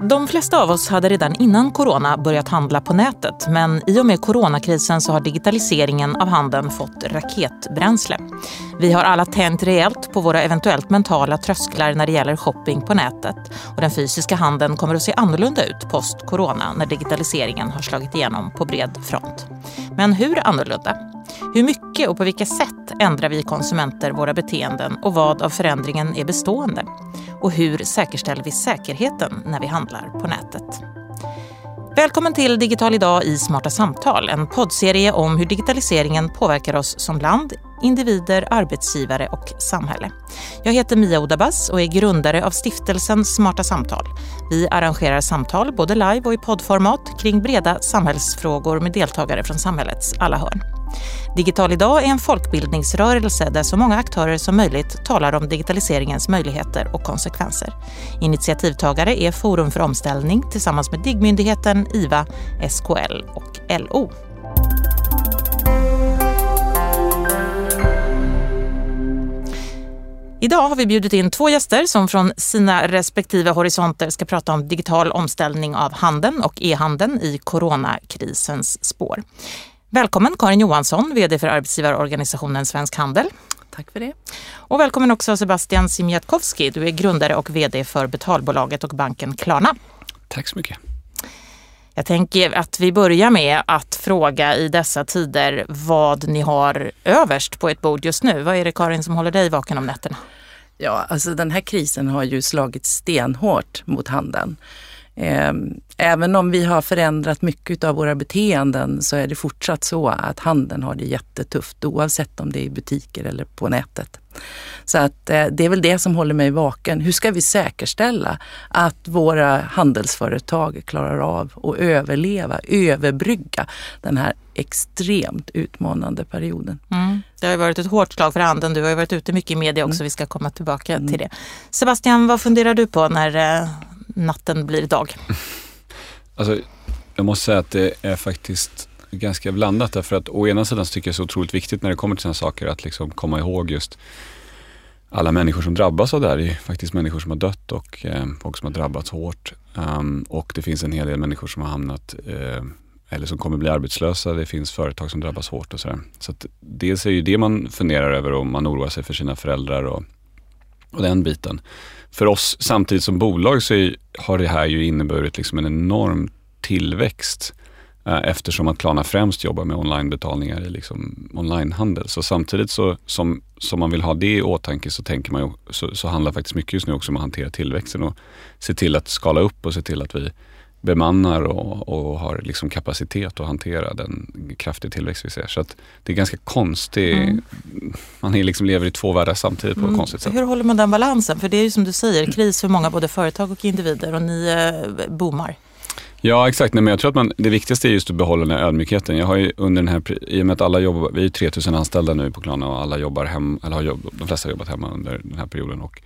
De flesta av oss hade redan innan corona börjat handla på nätet men i och med coronakrisen så har digitaliseringen av handeln fått raketbränsle. Vi har alla tänt rejält på våra eventuellt mentala trösklar när det gäller shopping på nätet och den fysiska handeln kommer att se annorlunda ut post-corona när digitaliseringen har slagit igenom på bred front. Men hur annorlunda? Hur mycket och på vilka sätt ändrar vi konsumenter våra beteenden och vad av förändringen är bestående? Och hur säkerställer vi säkerheten när vi handlar på nätet? Välkommen till Digital idag i Smarta samtal, en poddserie om hur digitaliseringen påverkar oss som land, individer, arbetsgivare och samhälle. Jag heter Mia Odabas och är grundare av stiftelsen Smarta samtal. Vi arrangerar samtal både live och i poddformat kring breda samhällsfrågor med deltagare från samhällets alla hörn. Digital idag är en folkbildningsrörelse där så många aktörer som möjligt talar om digitaliseringens möjligheter och konsekvenser. Initiativtagare är Forum för omställning tillsammans med DIGG-myndigheten, IVA, SKL och LO. Idag har vi bjudit in två gäster som från sina respektive horisonter ska prata om digital omställning av handeln och e-handeln i coronakrisens spår. Välkommen Karin Johansson, VD för arbetsgivarorganisationen Svensk Handel. Tack för det. Och välkommen också Sebastian Simjatkowski. Du är grundare och VD för betalbolaget och banken Klarna. Tack så mycket. Jag tänker att vi börjar med att fråga i dessa tider vad ni har överst på ert bord just nu. Vad är det Karin som håller dig vaken om nätterna? Ja, alltså den här krisen har ju slagit stenhårt mot handeln. Ehm, även om vi har förändrat mycket av våra beteenden så är det fortsatt så att handeln har det jättetufft oavsett om det är i butiker eller på nätet. Så att eh, det är väl det som håller mig vaken. Hur ska vi säkerställa att våra handelsföretag klarar av att överleva, överbrygga den här extremt utmanande perioden. Mm. Det har varit ett hårt slag för handeln. Du har varit ute mycket i media också. Mm. Vi ska komma tillbaka mm. till det. Sebastian, vad funderar du på när eh, natten blir dag? Alltså, jag måste säga att det är faktiskt ganska blandat därför att å ena sidan så tycker jag det är så otroligt viktigt när det kommer till sådana saker att liksom komma ihåg just alla människor som drabbas av det här. Det är faktiskt människor som har dött och eh, folk som har drabbats hårt. Um, och det finns en hel del människor som har hamnat eh, eller som kommer bli arbetslösa. Det finns företag som drabbas hårt och sådär. Så att dels är ju det man funderar över och man oroar sig för sina föräldrar och, och den biten för oss samtidigt som bolag så är, har det här ju inneburit liksom en enorm tillväxt eh, eftersom att Klarna främst jobbar med onlinebetalningar i liksom onlinehandel. Så samtidigt så, som, som man vill ha det i åtanke så, tänker man ju, så, så handlar faktiskt mycket just nu också om att hantera tillväxten och se till att skala upp och se till att vi bemannar och, och har liksom kapacitet att hantera den kraftiga tillväxt vi ser. Så att det är ganska konstigt. Mm. Man liksom lever i två världar samtidigt på ett mm. konstigt sätt. Hur håller man den balansen? För det är ju som du säger, kris för många både företag och individer och ni eh, boomar. Ja exakt, Nej, men jag tror att man, det viktigaste är just att behålla den här ödmjukheten. Jag har under den här, i och med att alla jobbar, vi är 3000 anställda nu på Klarna och alla jobbar hem, eller har jobb, de flesta har jobbat hemma under den här perioden. Och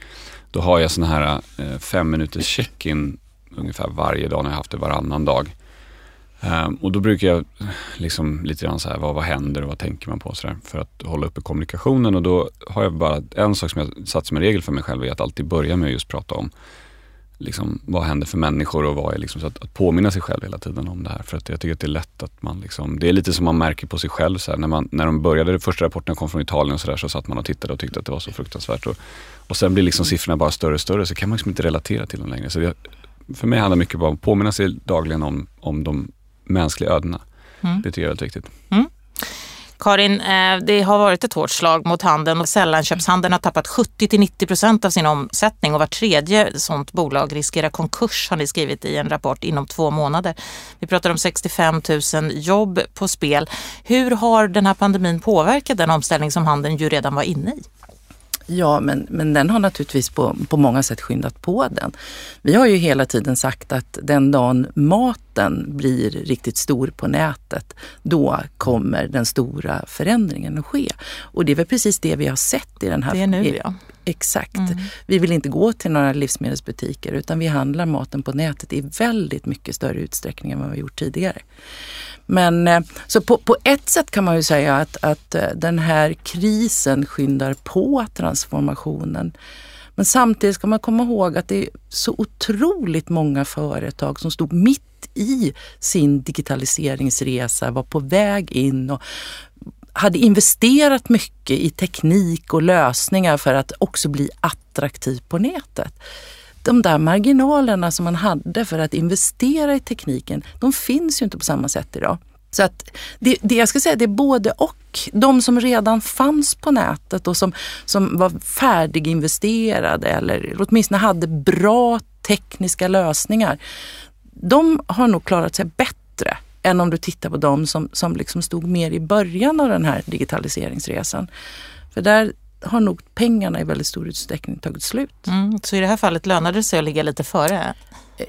då har jag sådana här eh, fem minuters check-in ungefär varje dag när jag haft det varannan dag. Um, och då brukar jag liksom lite grann så här, vad, vad händer och vad tänker man på så där, för att hålla uppe kommunikationen och då har jag bara en sak som jag satt som en regel för mig själv är att alltid börja med att just prata om liksom, vad händer för människor och vad är liksom, så att, att påminna sig själv hela tiden om det här. För att jag tycker att det är lätt att man liksom, det är lite som man märker på sig själv så här, när, man, när de började, första rapporterna kom från Italien och så där så satt man och tittade och tyckte att det var så fruktansvärt. Och, och sen blir liksom siffrorna bara större och större så kan man liksom inte relatera till dem längre. Så jag för mig handlar mycket om att påminna sig dagligen om, om de mänskliga ödena. Mm. Det tycker jag är väldigt viktigt. Mm. Karin, eh, det har varit ett hårt slag mot handeln och sällanköpshandeln har tappat 70-90 procent av sin omsättning och var tredje sånt bolag riskerar konkurs har ni skrivit i en rapport inom två månader. Vi pratar om 65 000 jobb på spel. Hur har den här pandemin påverkat den omställning som handeln ju redan var inne i? Ja, men, men den har naturligtvis på, på många sätt skyndat på den. Vi har ju hela tiden sagt att den dagen maten blir riktigt stor på nätet, då kommer den stora förändringen att ske. Och det är väl precis det vi har sett i den här... Det är nu ja. Exakt. Mm. Vi vill inte gå till några livsmedelsbutiker utan vi handlar maten på nätet i väldigt mycket större utsträckning än vad vi har gjort tidigare. Men eh, så på, på ett sätt kan man ju säga att, att eh, den här krisen skyndar på transformationen. Men samtidigt ska man komma ihåg att det är så otroligt många företag som stod mitt i sin digitaliseringsresa, var på väg in och hade investerat mycket i teknik och lösningar för att också bli attraktiv på nätet. De där marginalerna som man hade för att investera i tekniken, de finns ju inte på samma sätt idag. Så att det, det jag ska säga det är både och. De som redan fanns på nätet och som, som var färdiginvesterade eller åtminstone hade bra tekniska lösningar. De har nog klarat sig bättre än om du tittar på de som, som liksom stod mer i början av den här digitaliseringsresan. För där har nog pengarna i väldigt stor utsträckning tagit slut. Mm, så i det här fallet lönade det sig att ligga lite före?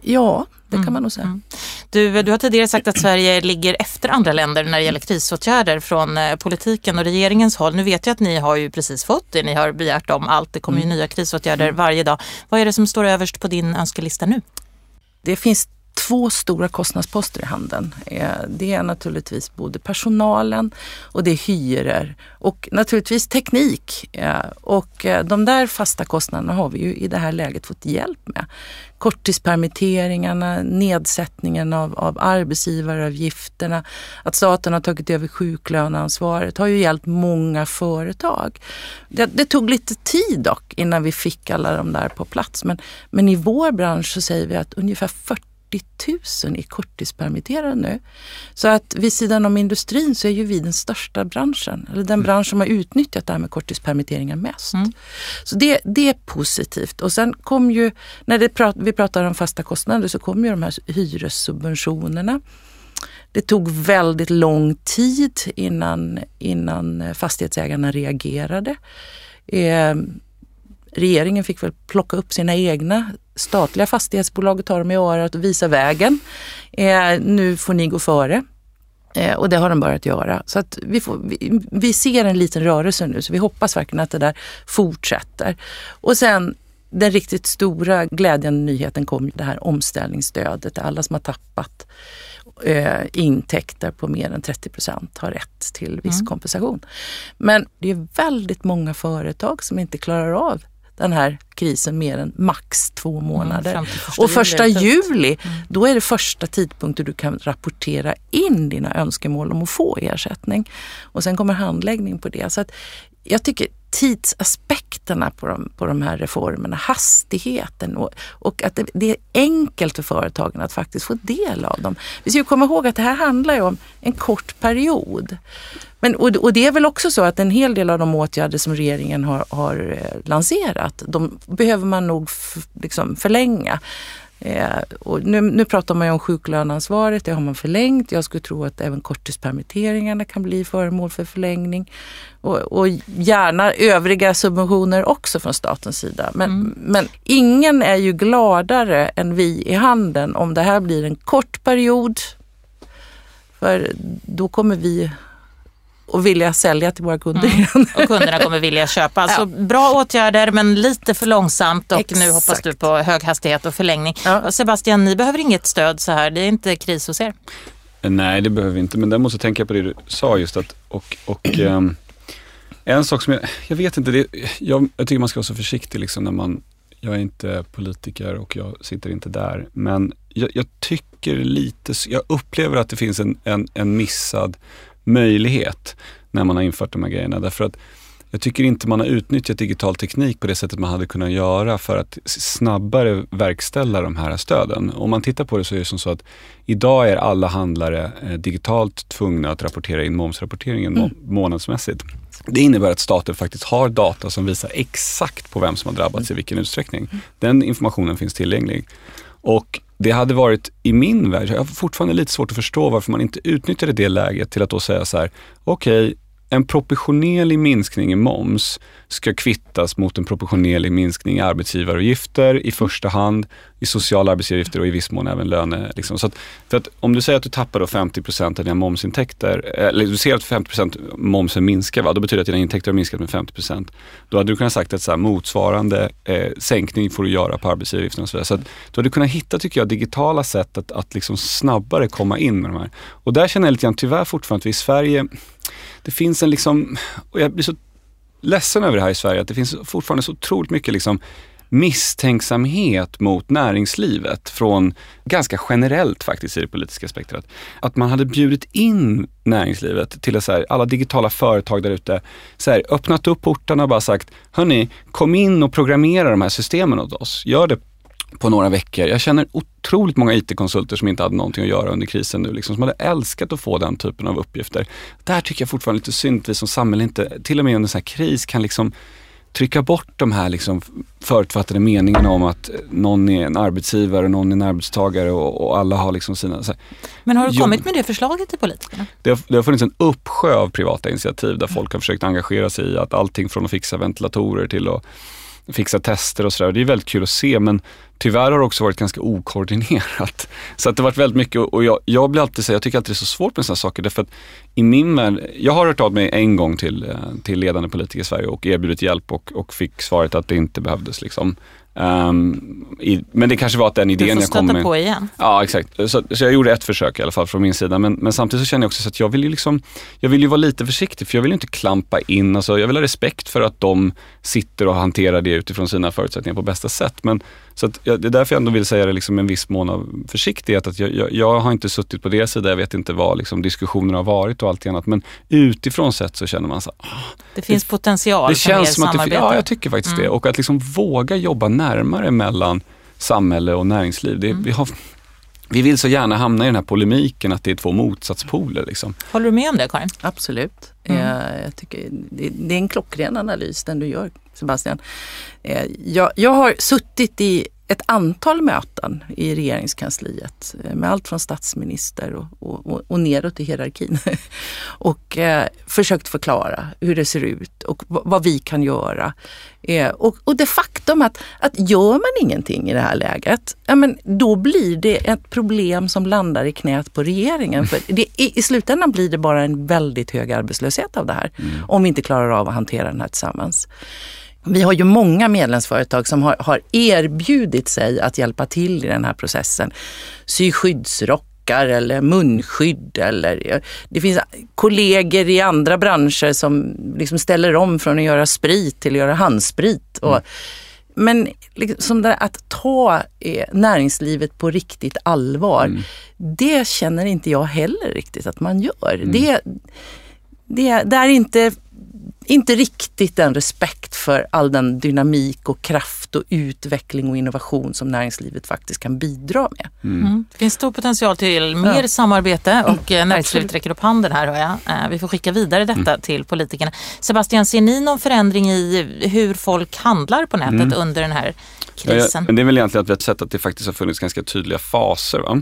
Ja, det kan mm, man nog säga. Mm. Du, du har tidigare sagt att Sverige ligger efter andra länder när det gäller krisåtgärder från eh, politiken och regeringens håll. Nu vet jag att ni har ju precis fått det ni har begärt om allt. Det kommer ju mm. nya krisåtgärder varje dag. Vad är det som står överst på din önskelista nu? Det finns två stora kostnadsposter i handeln. Eh, det är naturligtvis både personalen och det är hyror och naturligtvis teknik. Eh, och eh, de där fasta kostnaderna har vi ju i det här läget fått hjälp med. Korttidspermitteringarna, nedsättningen av, av arbetsgivaravgifterna, att staten har tagit över sjuklöneansvaret har ju hjälpt många företag. Det, det, tog lite tid dock innan vi fick alla de där på plats men, men i vår bransch så säger vi att ungefär 40 000 är korttidspermitterade nu. Så att vid sidan om industrin så är ju vi den största branschen, eller den mm. bransch som har utnyttjat det här med korttidspermitteringar mest. Mm. Så det, det är positivt. Och sen kom ju, när prat, vi pratar om fasta kostnader så kom ju de här hyressubventionerna. Det tog väldigt lång tid innan, innan fastighetsägarna reagerade. Eh, regeringen fick väl plocka upp sina egna statliga fastighetsbolag och ta dem i örat och visa vägen. Eh, nu får ni gå före. Eh, och det har de börjat göra. Så att vi, får, vi, vi, ser en liten rörelse nu så vi hoppas verkligen att det där fortsätter. Och sen den riktigt stora glädjande nyheten kom det här omställningsstödet. Alla som har tappat eh, intäkter på mer än 30 procent har rätt till viss mm. kompensation. Men det är väldigt många företag som inte klarar av den här krisen mer än max två mm, månader. Mm, första och första juli, juli mm. då är det första tidpunkten du kan rapportera in dina önskemål om att få ersättning. Och sen kommer handläggning på det. Så att jag tycker tidsaspekterna på de, på de här reformerna, hastigheten och, och att det, det, är enkelt för företagen att faktiskt få del av dem. Vi ska ju komma ihåg att det här handlar om en kort period. Men, och, och, det är väl också så att en hel del av de åtgärder som regeringen har, har eh, lanserat, de behöver man nog liksom förlänga. Eh, och nu, nu pratar man ju om sjuklöneansvaret, det har man förlängt. Jag skulle tro att även korttidspermitteringarna kan bli föremål för förlängning. Och, och gärna övriga subventioner också från statens sida. Men, mm. men ingen är ju gladare än vi i handeln om det här blir en kort period. För då kommer vi och vilja sälja till våra kunder. Mm. Och kunderna kommer vilja köpa. Alltså ja. bra åtgärder men lite för långsamt och Exakt. nu hoppas du på hög hastighet och förlängning. Ja. Sebastian, ni behöver inget stöd så här. Det är inte kris hos er. Nej, det behöver vi inte. Men däremot så tänker jag på det du sa just att och, och um, en sak som jag, jag vet inte, det, jag, jag tycker man ska vara så försiktig liksom när man jag är inte politiker och jag sitter inte där. Men jag, jag, tycker lite, jag upplever att det finns en, en, en missad möjlighet när man har infört de här grejerna. Därför att jag tycker inte man har utnyttjat digital teknik på det sättet man hade kunnat göra för att snabbare verkställa de här stöden. Om man tittar på det så är det som så att idag är alla handlare eh, digitalt tvungna att rapportera in momsrapporteringen mm. månadsmässigt. Det innebär att staten faktiskt har data som visar exakt på vem som har drabbats mm. i vilken utsträckning. Den informationen finns tillgänglig. Och det hade varit i min värld, jag har fortfarande lite svårt att förstå varför man inte utnyttjade det läget till att då säga så här, okej, okay, en proportionerlig minskning i moms ska kvittas mot en proportionerlig minskning i arbetsgivaravgifter i första hand, i sociala arbetsgivaravgifter och i viss mån även löne. Liksom. Så att, för att om du säger att du tappar då 50 procent av dina momsintäkter, eller du ser att 50% momsen minskar, va? då betyder det att dina intäkter har minskat med 50 procent. Då hade du kunnat sagt att så här, motsvarande eh, sänkning får du göra på arbetsgivaravgifterna och så vidare. Så att, du hade kunnat hitta, tycker jag, digitala sätt att, att liksom snabbare komma in med de här. Och där känner jag lite grann tyvärr fortfarande att vi i Sverige det finns en liksom, och jag blir så ledsen över det här i Sverige, att det finns fortfarande så otroligt mycket liksom misstänksamhet mot näringslivet från ganska generellt faktiskt i det politiska spektrat. Att man hade bjudit in näringslivet till så här, alla digitala företag där ute, öppnat upp portarna och bara sagt, hörni, kom in och programmera de här systemen åt oss. Gör det på några veckor. Jag känner otroligt många IT-konsulter som inte hade någonting att göra under krisen nu, liksom, som hade älskat att få den typen av uppgifter. Där tycker jag fortfarande lite synd att vi som samhälle inte, till och med under en sån här kris, kan liksom trycka bort de här liksom förutfattade meningarna om att någon är en arbetsgivare och någon är en arbetstagare och, och alla har liksom sina... Här, Men har du kommit med det förslaget till politikerna? Det har, det har funnits en uppsjö av privata initiativ där folk har försökt engagera sig i att allting från att fixa ventilatorer till att fixa tester och sådär. Det är väldigt kul att se men tyvärr har det också varit ganska okoordinerat. Så att det har varit väldigt mycket och jag, jag blir alltid så jag tycker alltid det är så svårt med sådana saker därför att i min värld, jag har hört av mig en gång till, eh, till ledande politiker i Sverige och erbjudit hjälp och, och fick svaret att det inte behövdes. Liksom. Um, i, men det kanske var att den idén jag kom med. Du får stöta på igen. Ja, exakt. Så, så, jag gjorde ett försök i alla fall från min sida. Men, men samtidigt så känner jag också att jag vill ju liksom, jag vill ju vara lite försiktig för jag vill inte klampa in. Alltså, jag vill ha respekt för att de sitter och hanterar det utifrån sina förutsättningar på bästa sätt. Men så att, ja, det är därför jag ändå vill säga det liksom en viss mån av försiktighet. Att jag, jag, jag har inte suttit på deras sida, jag vet inte vad liksom, diskussionerna har varit och allt annat. Men utifrån sett så känner man så ah, Det finns potential det för mer känns som samarbete. att det, Ja, jag tycker faktiskt mm. det. Och att liksom våga jobba närmare mellan samhälle och näringsliv. Det, mm. vi, har, vi vill så gärna hamna i den här polemiken att det är två motsatspoler. Liksom. Håller du med om det Karin? Absolut. Mm. Eh, jag tycker det, det, är en klockren analys den du gör Sebastian. Eh, jag, jag har suttit i ett antal möten i regeringskansliet eh, med allt från statsminister och, och, och neråt i hierarkin. och eh, försökt förklara hur det ser ut och vad vi kan göra. Eh, och, och det faktum att, att gör man ingenting i det här läget, ja, men då blir det ett problem som landar i knät på regeringen. För det, i, I slutändan blir det bara en väldigt hög arbetslöshet av det här. Mm. Om vi inte klarar av att hantera den här tillsammans. Vi har ju många medlemsföretag som har, har erbjudit sig att hjälpa till i den här processen. Sy skyddsrockar eller munskydd. Eller, det finns kollegor i andra branscher som liksom ställer om från att göra sprit till att göra handsprit. Och, mm. Men liksom där, att ta eh, näringslivet på riktigt allvar, mm. det känner inte jag heller riktigt att man gör. Mm. Det, det, det är inte inte riktigt den respekt för all den dynamik och kraft och utveckling och innovation som näringslivet faktiskt kan bidra med. Mm. Mm. Det finns stor potential till mer ja. samarbete och mm. näringslivet räcker upp handen här hör jag. Eh, vi får skicka vidare detta mm. till politikerna. Sebastian, ser ni någon förändring i hur folk handlar på nätet mm. under den här krisen? Ja, det är väl egentligen att vi har sett att det faktiskt har funnits ganska tydliga faser. Va?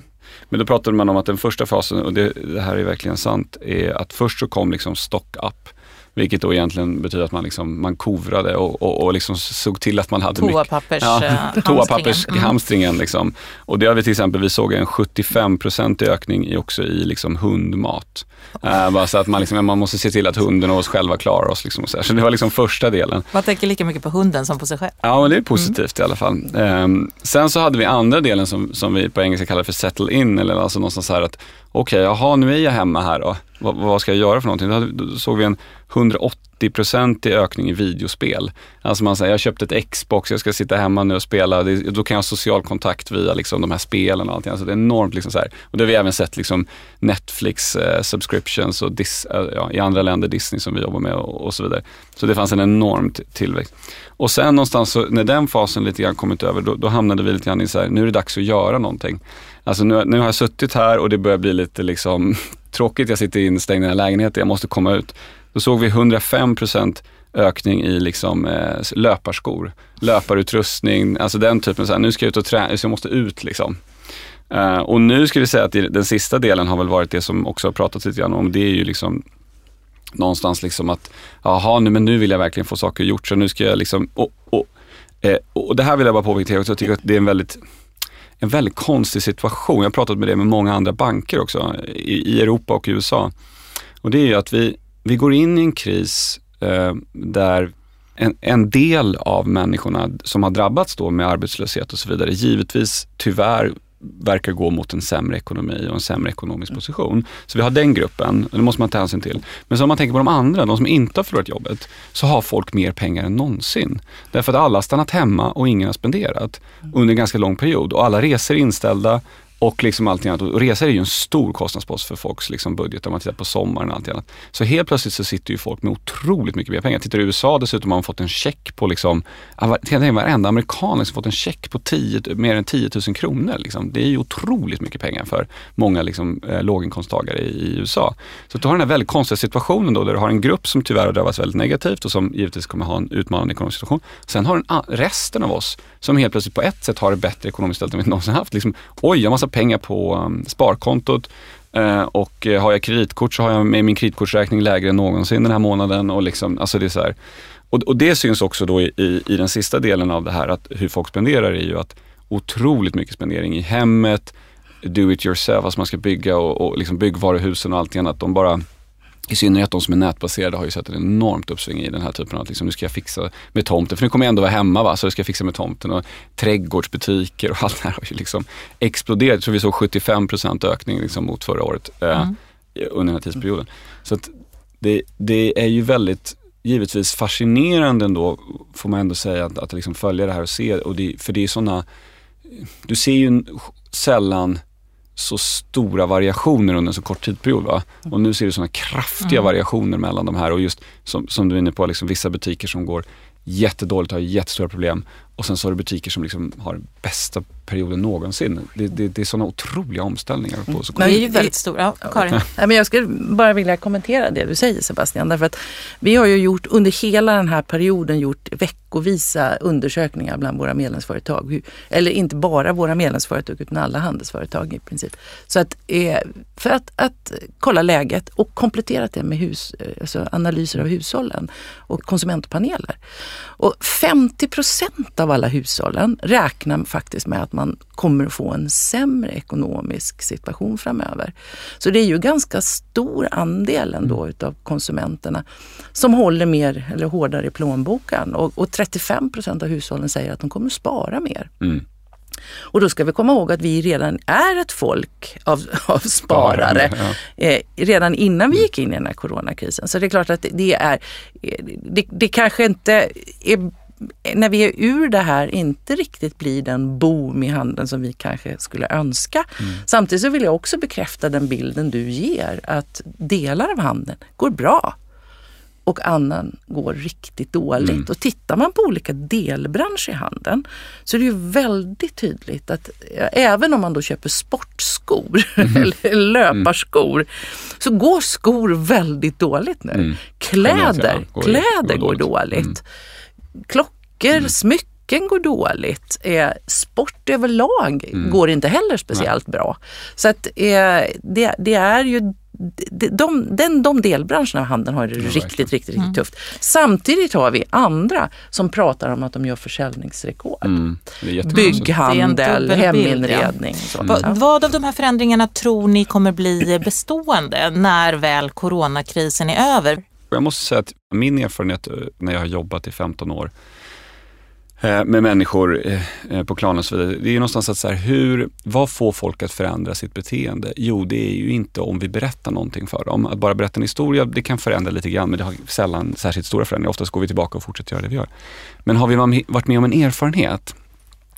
Men då pratade man om att den första fasen, och det, det här är verkligen sant, är att först så kom liksom stock up vilket då egentligen betyder att man, liksom, man kovrade och, och, och liksom såg till att man hade Toapappers, mycket, ja, eh, toapappershamstringen. Mm. Liksom. Och det har vi till exempel, vi såg en 75% ökning i, också i liksom hundmat. Uh, bara så att man, liksom, man måste se till att hunden och oss själva klarar oss. Liksom, så, så, det var liksom första delen. Man tänker lika mycket på hunden som på sig själv. Ja, men det är positivt mm. i alla fall. Um, sen så hade vi andra delen som, som vi på engelska kallar för settle in, eller alltså någonstans så här att okej, okay, jaha nu är jag hemma här då. Vad, vad ska jag göra för någonting? Då, såg vi en 180-procentig ökning i videospel. Alltså man säger, jag köpte ett Xbox, jag ska sitta hemma nu och spela. Det, då kan jag ha social kontakt via liksom, de här spelen och allting. Alltså det är enormt liksom så här. Och det har vi även sett liksom Netflix eh, subscriptions och dis, eh, ja, i andra länder, Disney som vi jobbar med och, och, så vidare. Så det fanns en enorm tillväxt. Och sen någonstans så, när den fasen lite grann kommit över, då, då hamnade vi lite grann i så här, nu är det dags att göra någonting. Alltså nu, nu har jag suttit här och det börjar bli lite liksom tråkigt, jag sitter instängd i den här lägenheten, jag måste komma ut. Då såg vi 105% ökning i liksom, eh, löparskor, löparutrustning, alltså den typen, så här, nu ska jag ut och träna, så jag måste ut liksom. Uh, och nu ska vi säga att den sista delen har väl varit det som också har pratats lite grann om, det är ju liksom någonstans liksom att, jaha, nu, men nu vill jag verkligen få saker gjort, så nu ska jag liksom, och, och, eh, och det här vill jag bara påpeka också, jag tycker att det är en väldigt en väldigt konstig situation. Jag har pratat med det med många andra banker också i, i Europa och i USA. Och det är ju att vi, vi går in i en kris eh, där en, en, del av människorna som har drabbats då med arbetslöshet och så vidare, givetvis tyvärr verkar gå mot en sämre ekonomi och en sämre ekonomisk position. Så vi har den gruppen, och det måste man ta hänsyn till. Men så om man tänker på de andra, de som inte har förlorat jobbet, så har folk mer pengar än någonsin. Därför att alla har stannat hemma och ingen har spenderat under en ganska lång period och alla resor är inställda och liksom allting annat. Och resor är ju en stor kostnadspost för folks liksom budget om man tittar på sommaren och allt annat. Så helt plötsligt så sitter ju folk med otroligt mycket mer pengar. Tittar du i USA dessutom har man fått en check på liksom, varenda amerikan har liksom fått en check på 10, mer än 10 000 kronor. Liksom. Det är ju otroligt mycket pengar för många liksom, eh, låginkomsttagare i, i, USA. Så du har den här väldigt konstiga situationen då där du har en grupp som tyvärr har drabbats väldigt negativt och som givetvis kommer ha en utmanande ekonomisk situation. Sen har du resten av oss som helt plötsligt på ett sätt har det bättre ekonomiskt ställt än vi någonsin haft. Liksom, oj, jag har massa pengar på um, sparkontot eh, och eh, har jag kreditkort så har jag med min kreditkortsräkning lägre än någonsin den här månaden. Och, liksom, alltså det, är så här. Och, och det syns också då i, i, i, den sista delen av det här, att hur folk spenderar är ju att otroligt mycket spendering i hemmet, do it yourself, alltså man ska bygga och, och liksom byggvaruhusen och allt annat. De bara i synnerhet de som är nätbaserade har ju sett ett enormt uppsving i den här typen av, liksom, nu ska jag fixa med tomten, för nu kommer jag ändå vara hemma va, så det ska jag fixa med tomten och trädgårdsbutiker och allt det här har ju liksom exploderat. Tror vi såg 75% ökning liksom mot förra året eh, mm. under den här tidsperioden. Så att det, det är ju väldigt givetvis fascinerande ändå, får man ändå säga, att, att liksom följa det här och se, och det, för det är sådana, du ser ju sällan så stora variationer under en så kort tidsperiod. Va? Och nu ser du sådana kraftiga mm. variationer mellan de här och just som, som du är inne på, liksom vissa butiker som går jättedåligt, har jättestora problem och sen så har du butiker som liksom har bästa perioden någonsin. Det, det, det är sådana otroliga omställningar. På, så men det är ju väldigt stora. Ja, Karin? Ja. men jag skulle bara vilja kommentera det du säger Sebastian. Därför att vi har ju gjort under hela den här perioden gjort veckovisa undersökningar bland våra medlemsföretag. Eller inte bara våra medlemsföretag utan alla handelsföretag i princip. Så att, eh, för att, att kolla läget och komplettera det med hus, eh, alltså analyser av hushållen och konsumentpaneler. Och 50 procent av alla hushållen räknar faktiskt med att man kommer att få en sämre ekonomisk situation framöver. Så det är ju ganska stor andel ändå mm. utav konsumenterna som håller mer eller hårdare i plånboken och, och 35 procent av hushållen säger att de kommer att spara mer. Mm. Och då ska vi komma ihåg att vi redan är ett folk av, av sparare. Ja. Eh, redan innan vi gick in i den här coronakrisen. Så det är klart att det är, eh, det, det kanske inte är när vi är ur det här inte riktigt blir den boom i handeln som vi kanske skulle önska. Mm. Samtidigt så vill jag också bekräfta den bilden du ger att delar av handeln går bra och annan går riktigt dåligt. Mm. Och tittar man på olika delbranscher i handeln så är det ju väldigt tydligt att även om man då köper sportskor mm. eller löparskor så går skor väldigt dåligt nu. Mm. Kläder, går, kläder går dåligt. Går dåligt. Klockor, mm. smycken går dåligt. Eh, sport överlag mm. går inte heller speciellt Nej. bra. Så att eh, det, det, är ju de, den, de delbranscherna av handeln har det ja, riktigt, riktigt, riktigt mm. tufft. Samtidigt har vi andra som pratar om att de gör försäljningsrekord. Mm. Bygghandel, heminredning. Ja. Mm. Vad, vad av de här förändringarna tror ni kommer bli bestående när väl coronakrisen är över? Jag måste säga att min erfarenhet eh, när jag har jobbat i 15 år eh, med människor eh, på klanen och så vidare. Det är ju någonstans att så här, hur, vad får folk att förändra sitt beteende? Jo, det är ju inte om vi berättar någonting för dem. Att bara berätta en historia, det kan förändra lite grann, men det har sällan särskilt stora förändringar. Oftast går vi tillbaka och fortsätter göra det vi gör. Men har vi varit med om en erfarenhet,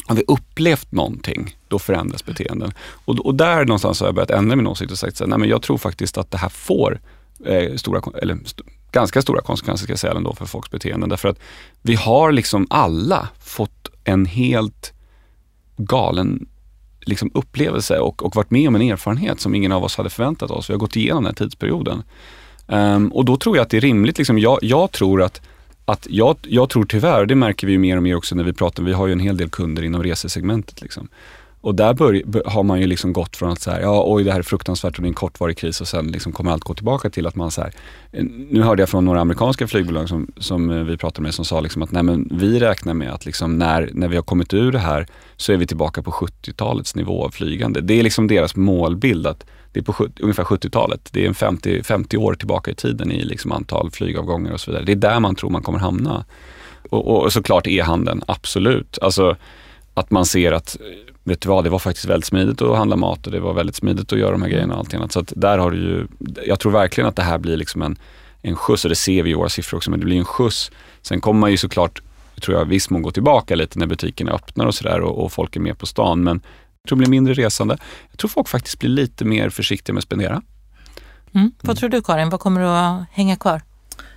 har vi upplevt någonting, då förändras beteenden. Och, och där någonstans har jag börjat ändra min åsikt och sagt så här, nej men jag tror faktiskt att det här får eh, stora, eller st ganska stora konsekvenser ska jag säga ändå för folks beteenden. Därför att vi har liksom alla fått en helt galen liksom upplevelse och, och varit med om en erfarenhet som ingen av oss hade förväntat oss. Vi har gått igenom den här tidsperioden. Um, och då tror jag att det är rimligt, liksom, jag, jag tror att att jag, jag tror tyvärr, det märker vi mer och mer också när vi pratar, vi har ju en hel del kunder inom resesegmentet. Liksom. Och där bör, har man ju liksom gått från att så ja oj det här är fruktansvärt och det är en kortvarig kris och sen liksom kommer allt gå tillbaka till att man så här, nu hörde jag från några amerikanska flygbolag som, som eh, vi pratade med som sa liksom att nej men vi räknar med att liksom när, när vi har kommit ur det här så är vi tillbaka på 70-talets nivå av flygande. Det är liksom deras målbild att det är på 70, ungefär 70-talet. Det är en 50, 50 år tillbaka i tiden i liksom antal flygavgångar och så vidare. Det är där man tror man kommer hamna. Och, och såklart e-handeln, absolut. Alltså att man ser att eh, vet du vad, det var faktiskt väldigt smidigt att handla mat och det var väldigt smidigt att göra de här grejerna och allt annat. Så att där har du ju, jag tror verkligen att det här blir liksom en, en skjuts och det ser vi i våra siffror också, men det blir en skjuts. Sen kommer man ju såklart, tror jag, viss mån gå tillbaka lite när butikerna öppnar och sådär och, och folk är med på stan. Men jag tror det blir mindre resande. Jag tror folk faktiskt blir lite mer försiktiga med att spendera. Mm. Vad tror du Karin, vad kommer att hänga kvar?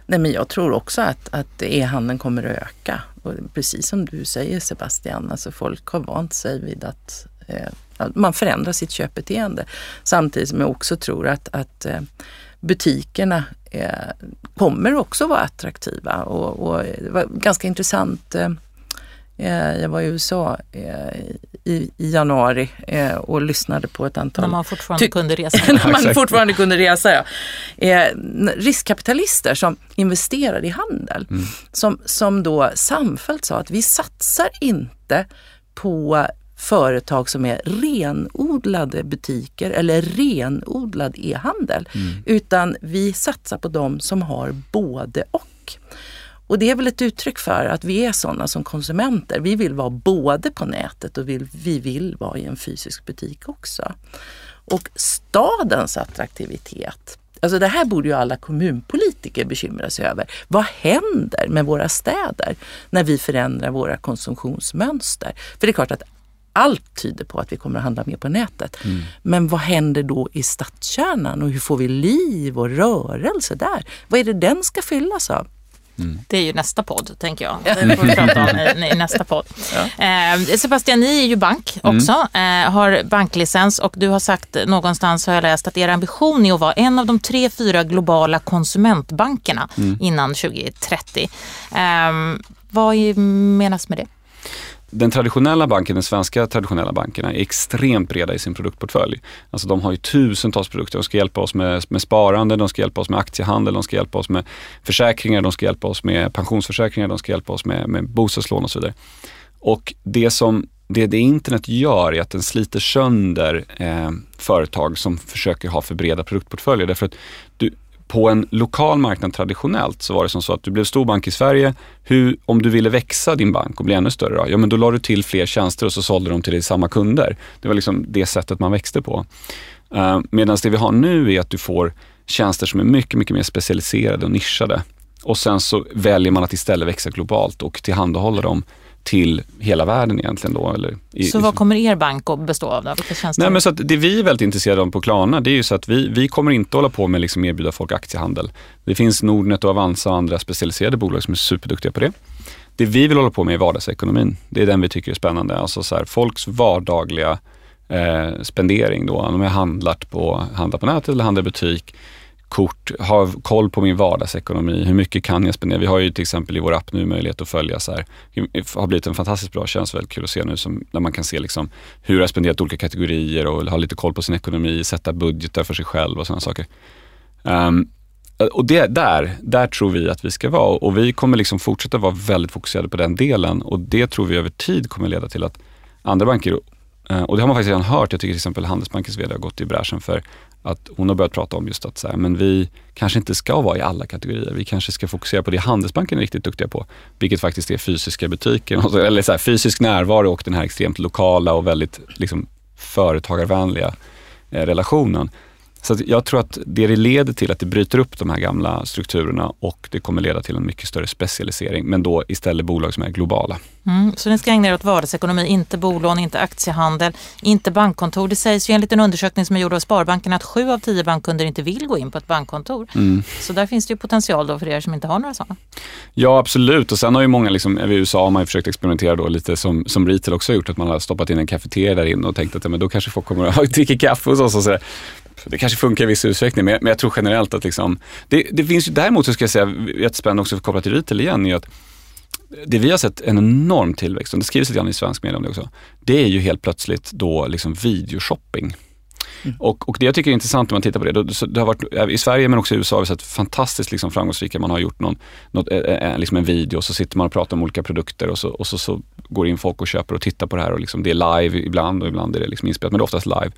Nej, men jag tror också att, att e-handeln kommer att öka. Och precis som du säger Sebastian, alltså folk har vant sig vid att eh, man förändrar sitt köpbeteende. Samtidigt som jag också tror att, att eh, butikerna eh, kommer också vara attraktiva. Och, och, eh, det var ganska intressant eh, Eh, jag var i USA eh, i, januari eh, och lyssnade på ett antal... När man fortfarande kunde resa. när man fortfarande kunde resa, ja. riskkapitalister som investerar i handel. Mm. Som, som då samfällt sa att vi satsar inte på företag som är renodlade butiker eller renodlad e-handel. Mm. Utan vi satsar på de som har både och. Och det är väl ett uttryck för att vi är sådana som konsumenter. Vi vill vara både på nätet och vi, vi vill vara i en fysisk butik också. Och stadens attraktivitet Alltså det här borde ju alla kommunpolitiker bekymra sig över. Vad händer med våra städer när vi förändrar våra konsumtionsmönster? För det är klart att allt tyder på att vi kommer att handla mer på nätet. Mm. Men vad händer då i stadskärnan och hur får vi liv och rörelse där? Vad är det den ska fyllas av? Mm. Det är ju nästa podd, tänker jag. Det får vi prata om i, i nästa podd. Ja. Eh, Sebastian, ni är ju bank mm. också, mm. eh, har banklicens och du har sagt någonstans, har jag läst, att er ambition är att vara en av de tre, fyra globala konsumentbankerna mm. innan 2030. Eh, vad menas med det? Den traditionella banken, den svenska traditionella bankerna är extremt breda i sin produktportfölj. Alltså de har ju tusentals produkter. De ska hjälpa oss med, med sparande, de ska hjälpa oss med aktiehandel, de ska hjälpa oss med försäkringar, de ska hjälpa oss med pensionsförsäkringar, de ska hjälpa oss med, med bostadslån och så vidare. Och det som det, det internet gör är att den sliter sönder eh, företag som försöker ha för breda produktportföljer. Därför att du, på en lokal marknad traditionellt så var det som så att du blev stor bank i Sverige. Hur, om du ville växa din bank och bli ännu större, då, ja men då la du till fler tjänster och så sålde de till dig samma kunder. Det var liksom det sättet man växte på. Eh, uh, Medan det vi har nu är att du får tjänster som är mycket, mycket mer specialiserade och nischade. Och sen så väljer man att istället växa globalt och tillhandahålla dem till hela världen egentligen då. Eller i, så vad kommer er bank att bestå av då? Nej, men så att det vi är väldigt intresserade av på Klarna, det är ju så att vi, vi kommer inte hålla på med liksom erbjuda folk aktiehandel. Det finns Nordnet och Avanza och andra specialiserade bolag som är superduktiga på det. Det vi vill hålla på med är vardagsekonomin. Det är den vi tycker är spännande. Alltså så här, folks vardagliga eh, spendering då. Om jag handlat på, handlar på nätet eller handlar i butik kort, ha koll på min vardagsekonomi. Hur mycket kan jag spendera? Vi har ju till exempel i vår app nu möjlighet att följa så här. Det har blivit en fantastiskt bra tjänst, väldigt kul att se nu, som, där man kan se liksom hur jag har spenderat olika kategorier och ha lite koll på sin ekonomi, sätta budgetar för sig själv och sådana saker. Um, och det, där, där tror vi att vi ska vara och vi kommer liksom fortsätta vara väldigt fokuserade på den delen och det tror vi över tid kommer leda till att andra banker, eh, och det har man faktiskt redan hört, jag tycker till exempel Handelsbankens VD har gått i bräschen för att hon har börjat prata om just att så här, men vi kanske inte ska vara i alla kategorier. Vi kanske ska fokusera på det Handelsbanken är riktigt duktiga på, vilket faktiskt är fysiska butiker, eller så här, fysisk närvaro och den här extremt lokala och väldigt liksom, företagarvänliga eh, relationen. Så jag tror att det, det leder till att det bryter upp de här gamla strukturerna och det kommer leda till en mycket större specialisering, men då istället bolag som är globala. Mm, så ni ska ägna er åt vardagsekonomi, inte bolån, inte aktiehandel, inte bankkontor. Det sägs ju enligt en undersökning som är gjord av Sparbanken att sju av tio bankkunder inte vill gå in på ett bankkontor. Mm. Så där finns det ju potential då för er som inte har några sådana. Ja, absolut. Och sen har ju många, liksom, i USA har man ju försökt experimentera då lite som, som retail också har gjort, att man har stoppat in en kafeteria där inne och tänkt att ja, men då kanske folk kommer att dricka kaffe hos oss och så. Det kanske funkar i viss utsträckning, men jag, men jag tror generellt att liksom, det, det finns ju däremot, så ska jag säga, jättespännande också kopplat till retail igen, är att det vi har sett en enorm tillväxt, och det skrivs lite grann i svensk media om det också, det är ju helt plötsligt då liksom videoshopping. Mm. Och, och det jag tycker är intressant om man tittar på det, då, det har varit, i Sverige men också i USA har vi sett fantastiskt liksom framgångsrika, man har gjort någon, något, äh, liksom en video och så sitter man och pratar om olika produkter och så, och så, så går in folk och köper och tittar på det här och liksom, det är live ibland och ibland är det liksom inspelat, men det är oftast live.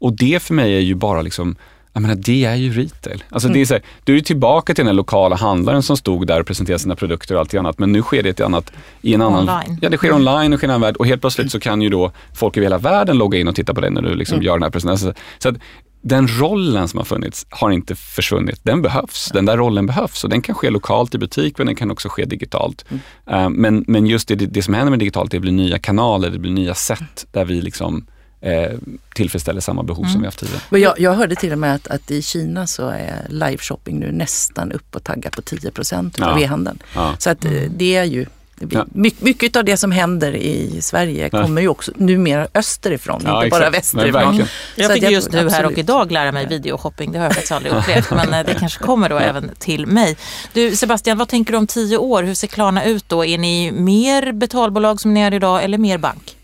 Och det för mig är ju bara liksom jag menar, det är ju retail. Alltså det är så här, du är tillbaka till den lokala handlaren som stod där och presenterade sina produkter och allt annat. Men nu sker det ett annat i en annan... Online. Ja, det sker online och sker i en annan värld. Och helt plötsligt så kan ju då folk över hela världen logga in och titta på dig när du liksom gör den här presentationen. Så att den rollen som har funnits har inte försvunnit. Den behövs. Den där rollen behövs och den kan ske lokalt i butik men den kan också ske digitalt. Eh, men, men just det, det som händer med digitalt, det blir nya kanaler, det blir nya sätt där vi liksom eh, tillfredsställer samma behov som vi haft tidigare. Och jag, jag hörde till och med att, att i Kina så är live-shopping nu nästan upp och taggar på 10 procent Ja. av e-handeln. Ja. Så att eh, det är ju Ja. my, mycket av det som händer i Sverige Ja. kommer ju också numera österifrån, Ja, inte bara exakt. Nej, västerifrån. verkligen. Jag Så fick att just nu här och absolut. idag lära mig videoshopping. Det har jag faktiskt aldrig upplevt. Men eh, det kanske kommer då även till mig. Du Sebastian, vad tänker du om tio år? Hur ser Klarna ut då? Är ni mer betalbolag som ni är idag eller mer bank?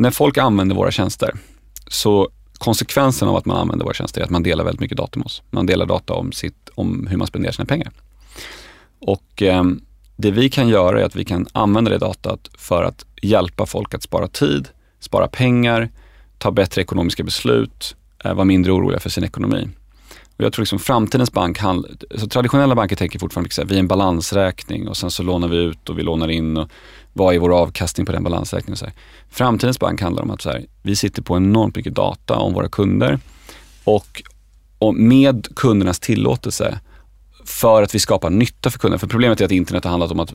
När folk använder våra tjänster så konsekvensen av att man använder våra tjänster är att man delar väldigt mycket data med oss. Man delar data om, sitt, om hur man spenderar sina pengar. Och eh, det vi kan göra är att vi kan använda det datat för att hjälpa folk att spara tid, spara pengar, ta bättre ekonomiska beslut, eh, vara mindre oroliga för sin ekonomi. Och jag tror liksom framtidens bank, handl- så traditionella banker tänker fortfarande liksom att vi är en balansräkning och sen så lånar vi ut och vi lånar in och vad är vår avkastning på den balansräkningen? och Så här. Framtidens bank handlar om att så här, vi sitter på enormt mycket data om våra kunder och, och med kundernas tillåtelse för att vi skapar nytta för kunderna. För problemet är att internet har handlat om att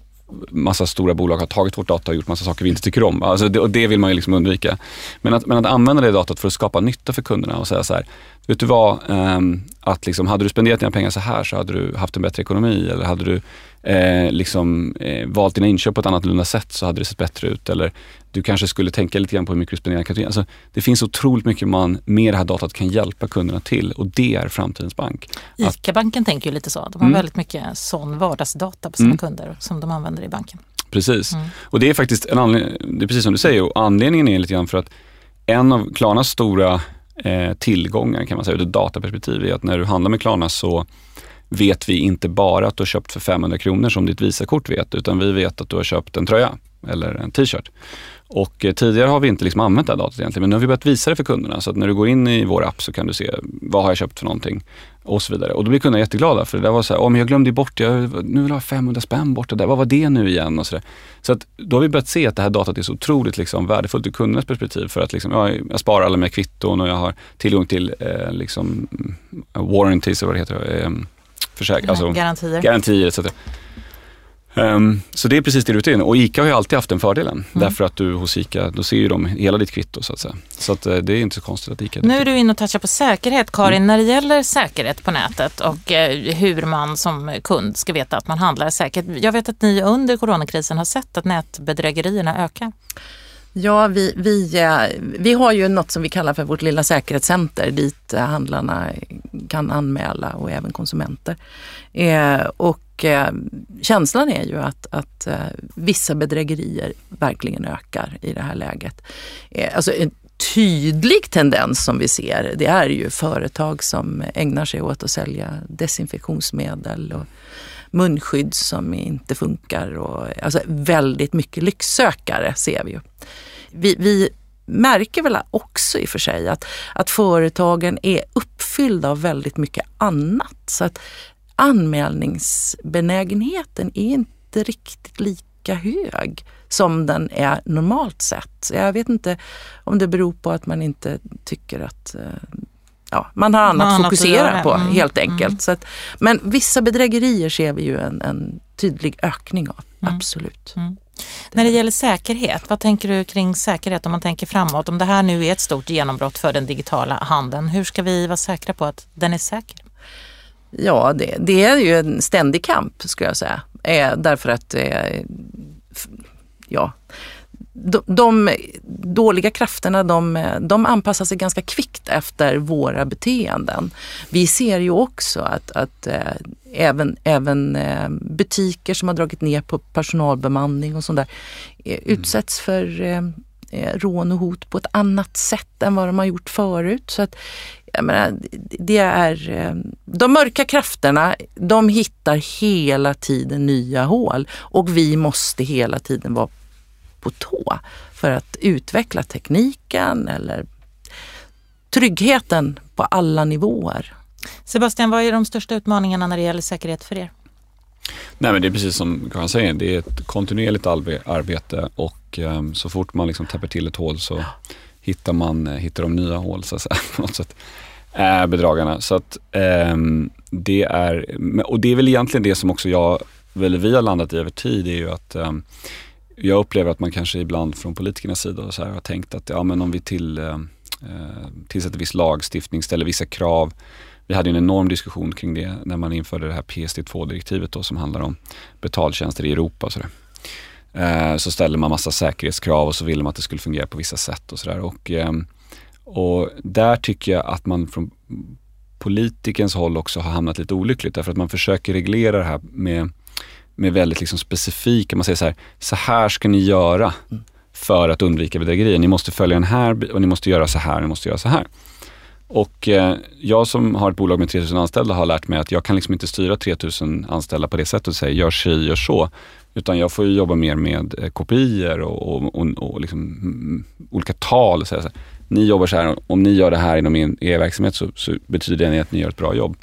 massa stora bolag har tagit vårt data och gjort massa saker vi inte tycker om. Alltså det, och det vill man ju liksom undvika. Men att, men att använda det datat för att skapa nytta för kunderna och säga så här, vet du vad, Ehm, att liksom, hade du spenderat dina pengar så här så hade du haft en bättre ekonomi eller hade du eh, liksom, eh, valt dina inköp på ett annat sätt så hade det sett bättre ut. Eller du kanske skulle tänka lite grann på hur mycket du spenderar kategorin. Alltså, det finns otroligt mycket man med det här datat kan hjälpa kunderna till och det är framtidens bank. ICA-banken tänker ju lite så. De har Mm. väldigt mycket sån vardagsdata på sina Mm. kunder som de använder i banken. Precis. Mm. Och det är faktiskt en anledning, det är precis som du säger, och anledningen är lite grann för att en av Klarnas stora eh, tillgångar kan man säga. Ur ett dataperspektiv är att när du handlar med Klarna så vet vi inte bara att du har köpt för 500 kronor som ditt Visakort vet, utan vi vet att du har köpt en tröja eller en t-shirt. Och eh, tidigare har vi inte liksom använt det här datat egentligen, men nu har vi börjat visa det för kunderna. Så att när du går in i vår app så kan du se, vad har jag köpt för någonting? Och så vidare. Och då blir kunderna jätteglada för det där var så här, men jag glömde bort, jag, nu vill jag ha 500 spänn borta där, vad var det nu igen? Och så där. så att då har vi börjat se att det här datat är så otroligt liksom värdefullt ur kundernas perspektiv för att liksom, ja, jag sparar alla mina kvitton och jag har tillgång till eh, liksom, warranties, eller vad det heter, eh, försäk- alltså, Garantier. garantier etc. Ehm, så det är precis det rutinen och ICA har ju alltid haft den fördelen. Mm. Därför att du hos ICA, då ser ju de hela ditt kvitto så att säga. Så att, eh, det är inte så konstigt att ICA Nu är du inne och touchar på säkerhet Karin. Mm. När det gäller säkerhet på nätet och eh, hur man som kund ska veta att man handlar säkert. Jag vet att ni under coronakrisen har sett att nätbedrägerierna ökar. Ja, vi, vi, eh, vi har ju något som vi kallar för vårt lilla säkerhetscenter dit eh, handlarna kan anmäla och även konsumenter. Eh, och känslan är ju att, att vissa bedrägerier verkligen ökar i det här läget. Alltså en tydlig tendens som vi ser det är ju företag som ägnar sig åt att sälja desinfektionsmedel och munskydd som inte funkar. Och, alltså väldigt mycket lycksökare ser vi ju. Vi, vi märker väl också i och för sig att, att företagen är uppfyllda av väldigt mycket annat. Så att anmälningsbenägenheten är inte riktigt lika hög som den är normalt sett. Jag vet inte om det beror på att man inte tycker att eh, ja, man har annat Man att fokusera på Mm, helt mm. enkelt. Så att, men vissa bedrägerier ser vi ju en, en tydlig ökning av, Mm. absolut. När det gäller säkerhet, vad tänker du kring säkerhet om man tänker framåt? Om det här nu är ett stort genombrott för den digitala handeln, hur ska vi vara säkra på att den är säker? Ja, det, det är ju en ständig kamp skulle jag säga. Eh, därför att, eh, ja, de, de dåliga krafterna de, de anpassar sig ganska kvickt efter våra beteenden. Vi ser ju också att, att eh, även, även eh, butiker som har dragit ner på personalbemanning och sånt där eh, utsätts för rån och hot på ett annat sätt än vad de har gjort förut. Så att, jag menar, det är, de mörka krafterna, de hittar hela tiden nya hål och vi måste hela tiden vara på tå för att utveckla tekniken eller tryggheten på alla nivåer. Sebastian, vad är de största utmaningarna när det gäller säkerhet för er? Nej men det är precis som Karin säger, det är ett kontinuerligt arbete och um, så fort man liksom täpper till ett hål så hittar man hittar de nya hål så att säga, på något sätt. Äh, bedragarna. Så att um, det är, och det är väl egentligen det som också jag, eller vi har landat i över tid, är ju att um, jag upplever att man kanske ibland från politikernas sida så här har tänkt att ja men om vi till, eh, eh tillsätter viss lagstiftning, ställer vissa krav vi hade en enorm diskussion kring det när man införde det här PSD2-direktivet som handlar om betaltjänster i Europa. Och så, eh, så ställde man massa säkerhetskrav och så ville man att det skulle fungera på vissa sätt och sådär. Och, eh, och där tycker jag att man från politikens håll också har hamnat lite olyckligt därför att man försöker reglera det här med, med väldigt liksom specifika, man säger så här, så här ska ni göra för att undvika bedrägerier. Ni måste följa den här och ni måste göra så här, ni måste göra så här. Och eh, jag som har ett bolag med 3000 anställda har lärt mig att jag kan liksom inte styra 3000 anställda på det sättet och säga gör si, gör så. Utan jag får jobba mer med eh, kopior och, och, och, och liksom, mm, olika tal. Så här, ni jobbar så här, om ni gör det här inom er, er verksamhet så, så, betyder det att ni gör ett bra jobb.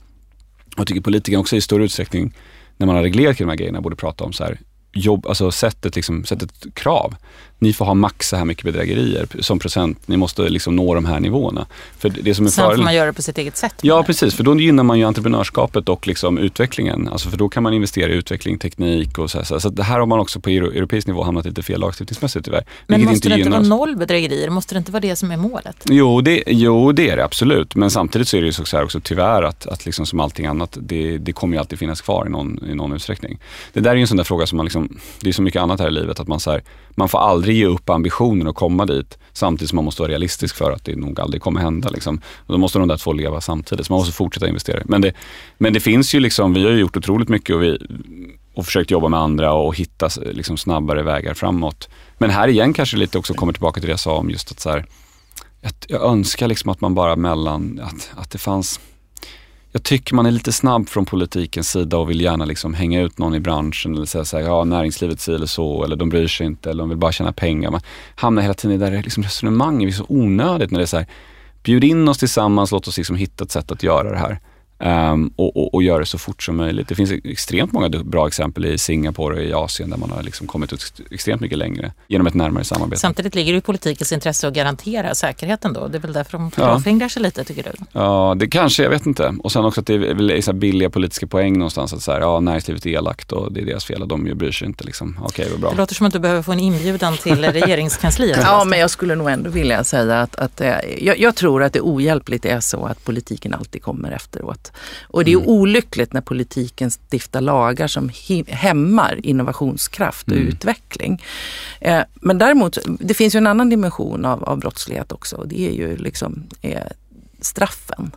Och jag tycker politikerna också i större utsträckning, när man har reglerat kring de här grejerna, borde prata om så här, jobb, alltså sättet, liksom, sättet krav ni får ha max så här mycket bedrägerier som procent. Ni måste liksom nå de här nivåerna. För det som är Sen får man göra det på sitt eget sätt. Ja, precis. För då gynnar man ju entreprenörskapet och liksom utvecklingen. Alltså för då kan man investera i utveckling, teknik och så. Här. Så det här har man också på europeisk nivå hamnat lite fel lagstiftningsmässigt tyvärr. Men måste inte det inte vara noll bedrägerier? Måste det inte vara det som är målet? Jo, det, jo, det är det absolut. Men samtidigt så är det ju så här också tyvärr att, att liksom som allting annat, det, det kommer ju alltid finnas kvar i någon, i någon utsträckning. Det där är ju en sån där fråga som man liksom, Liksom, det är så mycket annat här i livet att man så här, man får aldrig ge upp ambitionen att komma dit samtidigt som man måste vara realistisk för att det nog aldrig kommer hända. Liksom. Och då måste de där två leva samtidigt, så man måste fortsätta investera. Men det, men det finns ju liksom, vi har gjort otroligt mycket och, vi, och försökt jobba med andra och hitta liksom snabbare vägar framåt. Men här igen kanske lite också kommer tillbaka till det jag sa om just att så här, jag, jag önskar liksom att man bara mellan, att, att det fanns jag tycker man är lite snabb från politikens sida och vill gärna liksom hänga ut någon i branschen eller säga så här, ja näringslivet säger eller så eller de bryr sig inte eller de vill bara tjäna pengar. Man hamnar hela tiden i det där liksom resonemanget, det är så onödigt när det är så här, bjud in oss tillsammans, låt oss liksom hitta ett sätt att göra det här. Um, och, och, och göra det så fort som möjligt. Det finns extremt många bra exempel i Singapore och i Asien där man har liksom kommit extremt mycket längre genom ett närmare samarbete. Samtidigt ligger det i politikens intresse att garantera säkerheten då. Det är väl därför de klåfingrar ja. sig lite tycker du? Ja, det kanske, jag vet inte. Och sen också att det är så billiga politiska poäng någonstans. Att så här, ja, näringslivet är elakt och det är deras fel och de bryr sig inte. Liksom. Okej, vad bra. Det låter som att du behöver få en inbjudan till regeringskansliet. ja, men jag skulle nog ändå vilja säga att, att eh, jag, jag, tror att det ohjälpligt är så att politiken alltid kommer efteråt. Och det är mm olyckligt när politiken stiftar lagar som hämmar innovationskraft och mm. utveckling. Eh, men däremot, det finns ju en annan dimension av, av brottslighet också. Det är ju liksom eh, straffen.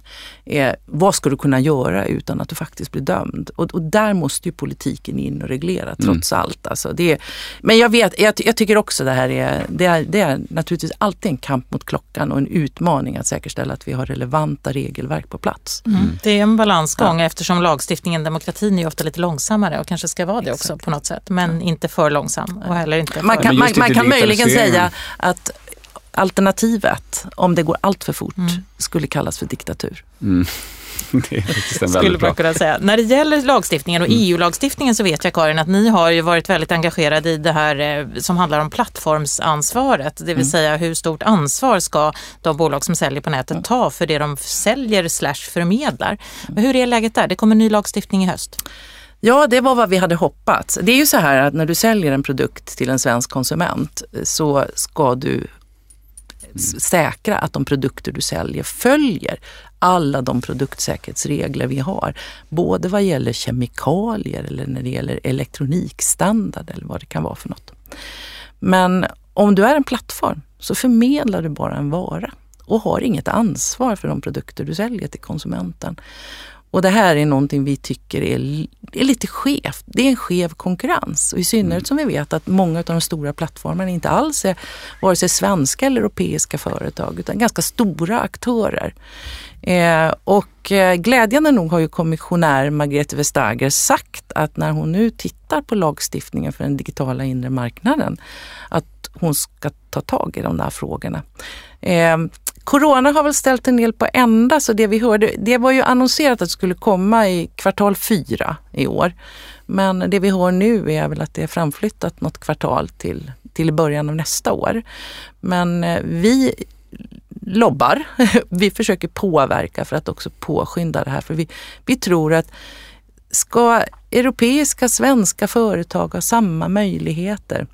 Eh, vad ska du kunna göra utan att du faktiskt blir dömd? Och, och där måste ju politiken in och reglera mm. trots mm. allt. Alltså det, men jag, vet, jag, jag, tycker också det här är det, är, det är naturligtvis alltid en kamp mot klockan och en utmaning att säkerställa att vi har relevanta regelverk på plats. Mm. Mm. Det är en balansgång ja. eftersom lagstiftningen, demokratin är ofta lite långsammare och kanske ska vara det Exakt. också på något sätt. Men ja. inte för långsam och heller inte man kan, man, man kan möjligen säga att alternativet, om det går allt för fort, mm. skulle kallas för diktatur. Mm. Det är Skulle man kunna säga. När det gäller lagstiftningen och mm. EU-lagstiftningen så vet jag Karin att ni har ju varit väldigt engagerade i det här eh, som handlar om plattformsansvaret. Det vill mm. säga hur stort ansvar ska de bolag som säljer på nätet mm. ta för det de säljer slash förmedlar. Hur är läget där? Det kommer ny lagstiftning i höst. Ja, det var vad vi hade hoppats. Det är ju så här att när du säljer en produkt till en svensk konsument så ska du säkra att de produkter du säljer följer alla de produktsäkerhetsregler vi har. Både vad gäller kemikalier eller när det gäller elektronikstandard eller vad det kan vara för något. Men om du är en plattform så förmedlar du bara en vara och har inget ansvar för de produkter du säljer till konsumenten. Och det här är någonting vi tycker är, är lite skevt. Det är en skev konkurrens och i synnerhet mm. som vi vet att många av de stora plattformarna inte alls är vare sig svenska eller europeiska företag utan ganska stora aktörer. Eh, och eh, glädjande nog har ju kommissionär Margrethe Vestager sagt att när hon nu tittar på lagstiftningen för den digitala inre marknaden att hon ska ta tag i de där frågorna. Eh, corona har väl ställt en del på ända, så det vi hörde, det var ju annonserat att det skulle komma i kvartal fyra i år. Men det vi hör nu är väl att det är framflyttat något kvartal till, till början av nästa år. Men eh, vi lobbar, vi försöker påverka för att också påskynda det här. För vi, vi tror att ska europeiska, svenska företag ha samma möjligheter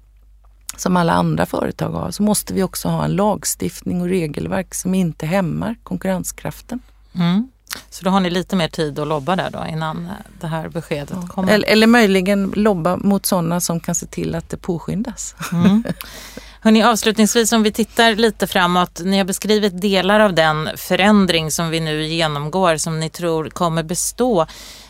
som alla andra företag har så måste vi också ha en lagstiftning och regelverk som inte hämmar konkurrenskraften. Mm. Så då har ni lite mer tid att lobba där då innan det här beskedet ja. kommer? Eller, eller möjligen lobba mot sådana som kan se till att det påskyndas. Mm. Hörrni, avslutningsvis om vi tittar lite framåt. Ni har beskrivit delar av den förändring som vi nu genomgår som ni tror kommer bestå.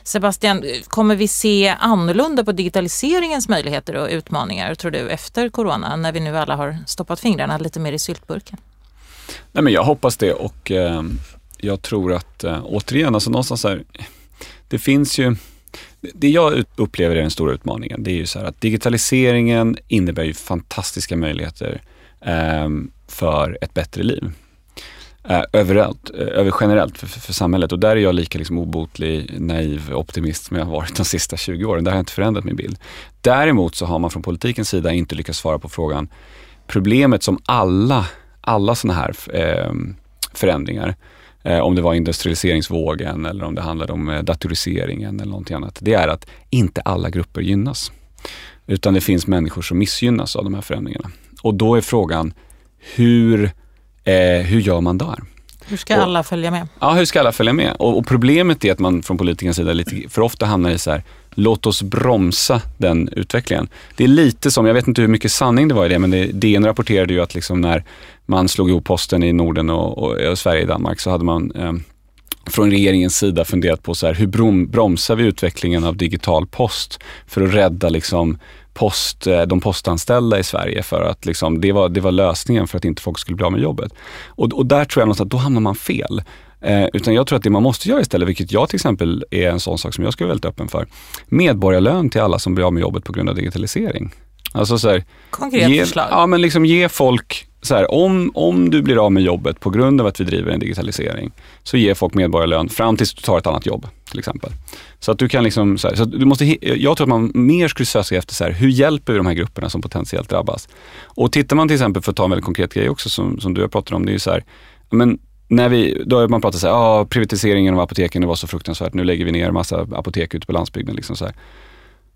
Sebastian, kommer vi se annorlunda på digitaliseringens möjligheter och utmaningar tror du efter corona när vi nu alla har stoppat fingrarna lite mer i syltburken? Nej, men jag hoppas det och eh, jag tror att eh, återigen, alltså någonstans här, det finns ju det jag upplever är den stora utmaningen, det är ju så här att digitaliseringen innebär ju fantastiska möjligheter eh, för ett bättre liv. Eh, överallt, eh, över generellt för, för, för, samhället och där är jag lika liksom obotlig, naiv optimist som jag har varit de sista 20 åren. Där har jag inte förändrat min bild. Däremot så har man från politikens sida inte lyckats svara på frågan, problemet som alla, alla sådana här eh, förändringar eh, om det var industrialiseringsvågen eller om det handlade om eh, datoriseringen eller någonting annat. Det är att inte alla grupper gynnas. Utan det finns människor som missgynnas av de här förändringarna. Och då är frågan, hur, eh, hur gör man där? Hur ska och, alla följa med? Ja, hur ska alla följa med? Och, och, problemet är att man från politikernas sida lite för ofta hamnar i så här, låt oss bromsa den utvecklingen. Det är lite som, jag vet inte hur mycket sanning det var i det, men det, DN rapporterade ju att liksom när man slog ihop posten i Norden och, och, och Sverige och Danmark så hade man eh, från regeringens sida funderat på så här, hur brom, bromsar vi utvecklingen av digital post för att rädda liksom post, eh, de postanställda i Sverige för att liksom, det, var, det var lösningen för att inte folk skulle bli av med jobbet. Och, och där tror jag någonstans att då hamnar man fel. Eh, utan jag tror att det man måste göra istället, vilket jag till exempel är en sån sak som jag skulle vara väldigt öppen för, medborgarlön till alla som blir av med jobbet på grund av digitalisering. Alltså så här, Konkret ge, förslag? Ja, men liksom ge folk så här, om, om du blir av med jobbet på grund av att vi driver en digitalisering, så ger folk medborgarlön fram tills du tar ett annat jobb till exempel. Så att du kan liksom, så, här, så du måste, jag tror att man mer skulle söka efter så här, hur hjälper vi de här grupperna som potentiellt drabbas? Och tittar man till exempel, för att ta en väldigt konkret grej också som, som du har pratat om, det är ju så här, men när vi, då har man pratat så här, ah, privatiseringen av apoteken det var så fruktansvärt, nu lägger vi ner massa apotek ute på landsbygden. Liksom så här.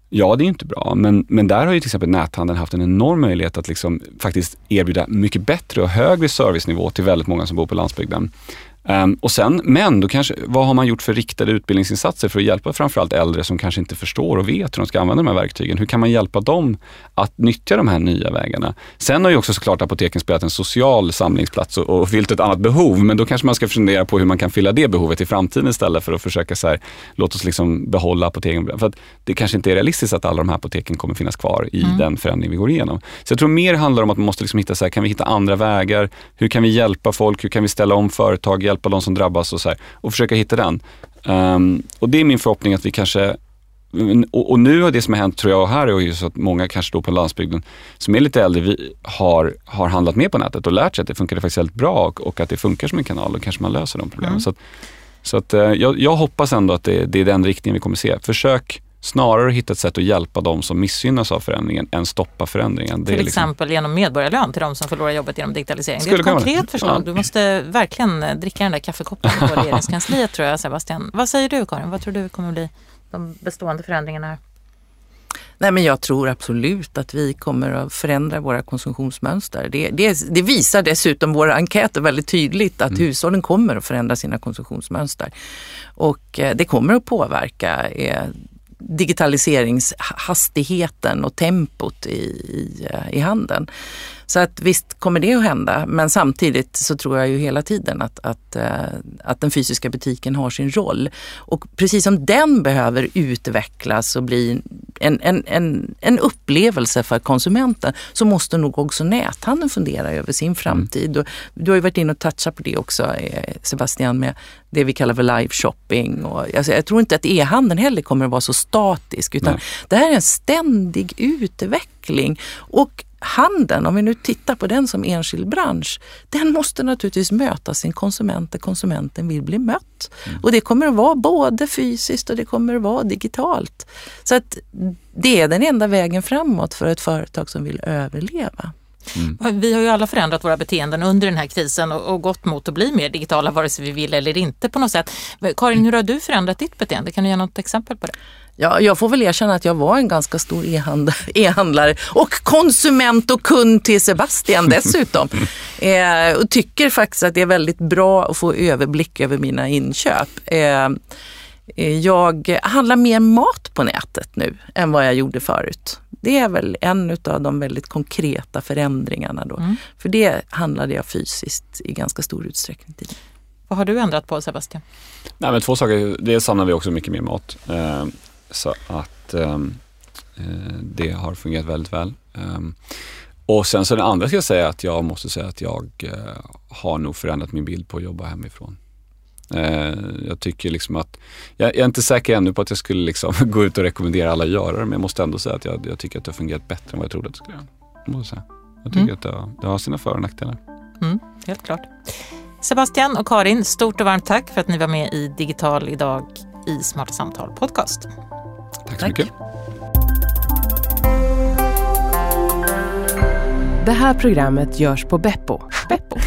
Ja, det är inte bra, men, men där har ju till exempel näthandeln haft en enorm möjlighet att liksom faktiskt erbjuda mycket bättre och högre servicenivå till väldigt många som bor på landsbygden. Um, och sen, men då kanske, vad har man gjort för riktade utbildningsinsatser för att hjälpa framförallt äldre som kanske inte förstår och vet hur de ska använda de här verktygen? Hur kan man hjälpa dem att nyttja de här nya vägarna? Sen har ju också såklart apoteken spelat en social samlingsplats och, och fyllt ett annat behov, men då kanske man ska fundera på hur man kan fylla det behovet i framtiden istället för att försöka så här, låt oss liksom behålla apoteken. För att det kanske inte är realistiskt att alla de här apoteken kommer finnas kvar i mm. den förändring vi går igenom. Så jag tror mer handlar om att man måste liksom hitta, så här, kan vi hitta andra vägar? Hur kan vi hjälpa folk? Hur kan vi ställa om företag? Hjälpa de som drabbas och så här, och försöka hitta den. Um, och det är min förhoppning att vi kanske och, och, nu har det som har hänt, tror jag, här är just att många kanske då på landsbygden som är lite äldre vi har, har handlat mer på nätet och lärt sig att det funkar faktiskt väldigt bra och, och att det funkar som en kanal och kanske man löser de problemen. Mm. Så, att, så att, uh, jag, jag, hoppas ändå att det, det, är den riktningen vi kommer se. Försök snarare hitta ett sätt att hjälpa de som missgynnas av förändringen än stoppa förändringen. Till liksom... exempel genom medborgarlön till de som förlorar jobbet genom digitalisering. det är ett konkret förslag. Ja. Du måste verkligen eh, dricka den där kaffekoppen på regeringskansliet tror jag Sebastian. Vad säger du Karin? Vad tror du kommer bli de bestående förändringarna här? Nej, men jag tror absolut att vi kommer att förändra våra konsumtionsmönster. Det, det, det visar dessutom våra enkäter väldigt tydligt att mm. hushållen kommer att förändra sina konsumtionsmönster. Och eh, det kommer att påverka eh, digitaliseringshastigheten och tempot i, i, eh, i handeln. Så att visst kommer det att hända, men samtidigt så tror jag ju hela tiden att, att, eh, att den fysiska butiken har sin roll. Och precis som den behöver utvecklas och bli en, en, en, en upplevelse för konsumenten så måste nog också näthandeln fundera över sin framtid. Mm. Du har ju varit inne och touchat på det också eh, Sebastian med det vi kallar för live shopping. Och, alltså, jag tror inte att e-handeln heller kommer att vara så statisk utan Nej. det här är en ständig utveckling. Och handeln, om vi nu tittar på den som enskild bransch, den måste naturligtvis möta sin konsument där konsumenten vill bli mött. Mm. Och det kommer att vara både fysiskt och det kommer att vara digitalt. Så att det är den enda vägen framåt för ett företag som vill överleva. Mm. Vi har ju alla förändrat våra beteenden under den här krisen och, och gått mot att bli mer digitala vare sig vi vill eller inte på något sätt. Karin, hur har du förändrat ditt beteende? Kan du ge något exempel på det? Ja, jag får väl erkänna att jag var en ganska stor e-handlare och konsument och kund till Sebastian dessutom. eh, och tycker faktiskt att det är väldigt bra att få överblick över mina inköp. Eh, eh jag handlar mer mat på nätet nu än vad jag gjorde förut. Det är väl en av de väldigt konkreta förändringarna då. Mm. För det handlade jag fysiskt i ganska stor utsträckning tidigare. Vad har du ändrat på Sebastian? Nej, men två saker. Dels samlar vi också mycket mer mat. Eh, så att ehm, eh, det har fungerat väldigt väl. Um, och sen så det andra ska jag säga att jag måste säga att jag eh, har nog förändrat min bild på att jobba hemifrån. Eh, jag tycker liksom att, jag, jag, är inte säker ännu på att jag skulle liksom gå ut och rekommendera alla att göra det, men jag måste ändå säga att jag, jag tycker att det har fungerat bättre än vad jag trodde att det skulle göra. Jag, måste säga. jag tycker mm. att det, det, har sina för och nackdelar. Mm, helt klart. Sebastian och Karin, stort och varmt tack för att ni var med i Digital idag i Smarta Samtal Podcast. Tack så mycket. Det här programmet görs på Beppo. Beppo.